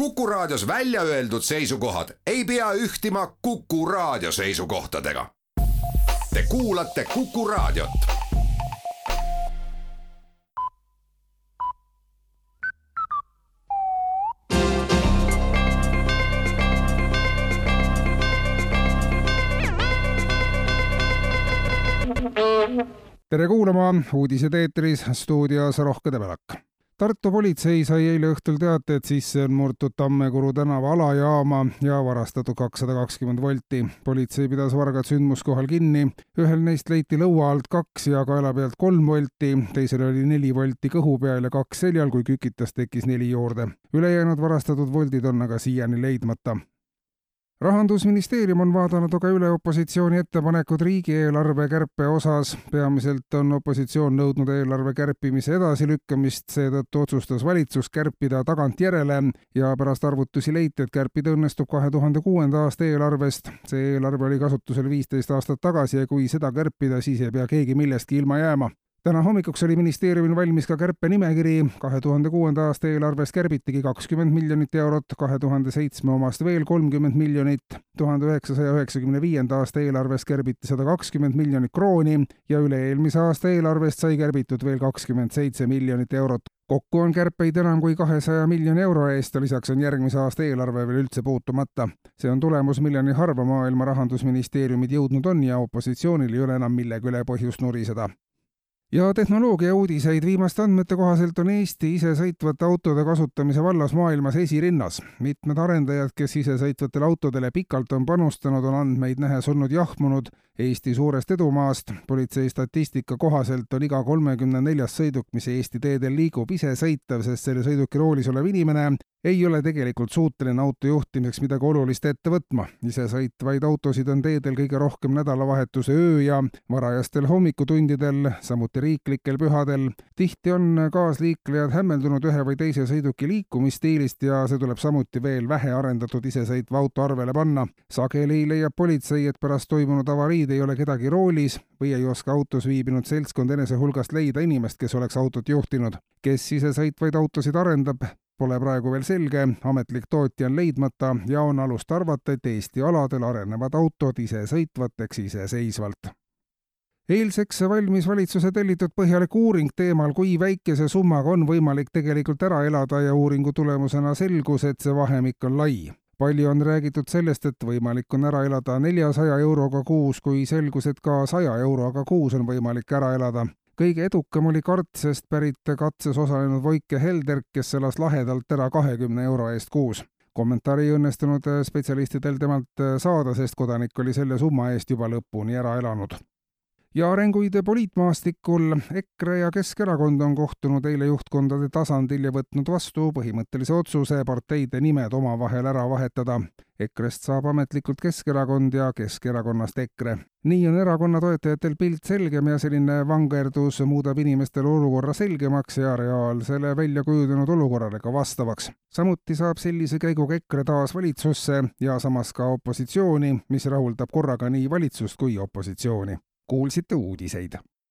Kuku Raadios välja öeldud seisukohad ei pea ühtima Kuku Raadio seisukohtadega. Te kuulate Kuku Raadiot. tere kuulama, uudised eetris, stuudios Rohke Debelak Tartu politsei sai eile õhtul teate, et sisse on murtud Tammekuru tänava alajaama ja varastatud kakssada kakskümmend volti. politsei pidas vargad sündmuskohal kinni, ühel neist leiti lõua alt kaks ja kaela pealt kolm volti, teisel oli neli volti kõhu peal ja kaks seljal, kui kükitas tekkis neli juurde. ülejäänud varastatud voldid on aga siiani leidmata rahandusministeerium on vaadanud aga üle opositsiooni ettepanekud riigieelarve kärpe osas. peamiselt on opositsioon nõudnud eelarve kärpimise edasilükkamist, seetõttu otsustas valitsus kärpida tagantjärele ja pärast arvutusi leiti, et kärpida õnnestub kahe tuhande kuuenda aasta eelarvest. see eelarve oli kasutusel viisteist aastat tagasi ja kui seda kärpida, siis ei pea keegi millestki ilma jääma täna hommikuks oli ministeeriumil valmis ka kärpenimekiri, kahe tuhande kuuenda aasta eelarvest kärbitigi kakskümmend miljonit eurot, kahe tuhande seitsme omast veel kolmkümmend miljonit, tuhande üheksasaja üheksakümne viienda aasta eelarvest kärbiti sada kakskümmend miljonit krooni ja üle-eelmise aasta eelarvest sai kärbitud veel kakskümmend seitse miljonit eurot. kokku on kärpeid enam kui kahesaja miljoni euro eest ja lisaks on järgmise aasta eelarve veel üldse puutumata. see on tulemus, milleni harva maailma rahandusministeeriumid jõudnud on ja opositsioonil ei ole enam millegi üle põhjust nuriseda ja tehnoloogia uudiseid viimaste andmete kohaselt on Eesti isesõitvate autode kasutamise vallas maailmas esirinnas. mitmed arendajad, kes isesõitvatele autodele pikalt on panustanud, on andmeid nähes olnud jahmunud Eesti suurest edumaast. politsei statistika kohaselt on iga kolmekümne neljas sõiduk, mis Eesti teedel liigub, isesõitev, sest selle sõiduki roolis olev inimene ei ole tegelikult suuteline auto juhtimiseks midagi olulist ette võtma. isesõitvaid autosid on teedel kõige rohkem nädalavahetuse öö ja varajastel hommikutundidel, samuti riiklikel pühadel. tihti on kaasliiklejad hämmeldunud ühe või teise sõiduki liikumisstiilist ja see tuleb samuti veel vähearendatud isesõitva auto arvele panna. sageli leiab politsei, et pärast toimunud avariid ei ole kedagi roolis või ei oska autos viibinud seltskond enese hulgast leida inimest, kes oleks autot juhtinud. kes isesõitvaid autosid arendab, Pole praegu veel selge, ametlik tootja on leidmata ja on alust arvata, et Eesti aladel arenevad autod isesõitvateks iseseisvalt. Eilseks valmis valitsuse tellitud põhjalik uuring teemal, kui väikese summaga on võimalik tegelikult ära elada ja uuringu tulemusena selgus, et see vahemik on lai. palju on räägitud sellest, et võimalik on ära elada neljasaja euroga kuus, kui selgus, et ka saja euroga kuus on võimalik ära elada kõige edukam oli Kartsest pärit katses osalenud Voike Helder, kes elas lahedalt ära kahekümne euro eest kuus. kommentaari ei õnnestunud spetsialistidel temalt saada, sest kodanik oli selle summa eest juba lõpuni ära elanud ja arenguid poliitmaastikul EKRE ja Keskerakond on kohtunud eile juhtkondade tasandil ja võtnud vastu põhimõttelise otsuse parteide nimed omavahel ära vahetada. EKRE-st saab ametlikult Keskerakond ja Keskerakonnast EKRE. nii on erakonna toetajatel pilt selgem ja selline vangerdus muudab inimestele olukorra selgemaks ja reaalsele välja kujunenud olukorrale ka vastavaks. samuti saab sellise käiguga EKRE taas valitsusse ja samas ka opositsiooni, mis rahuldab korraga nii valitsust kui opositsiooni kuulsite uudiseid.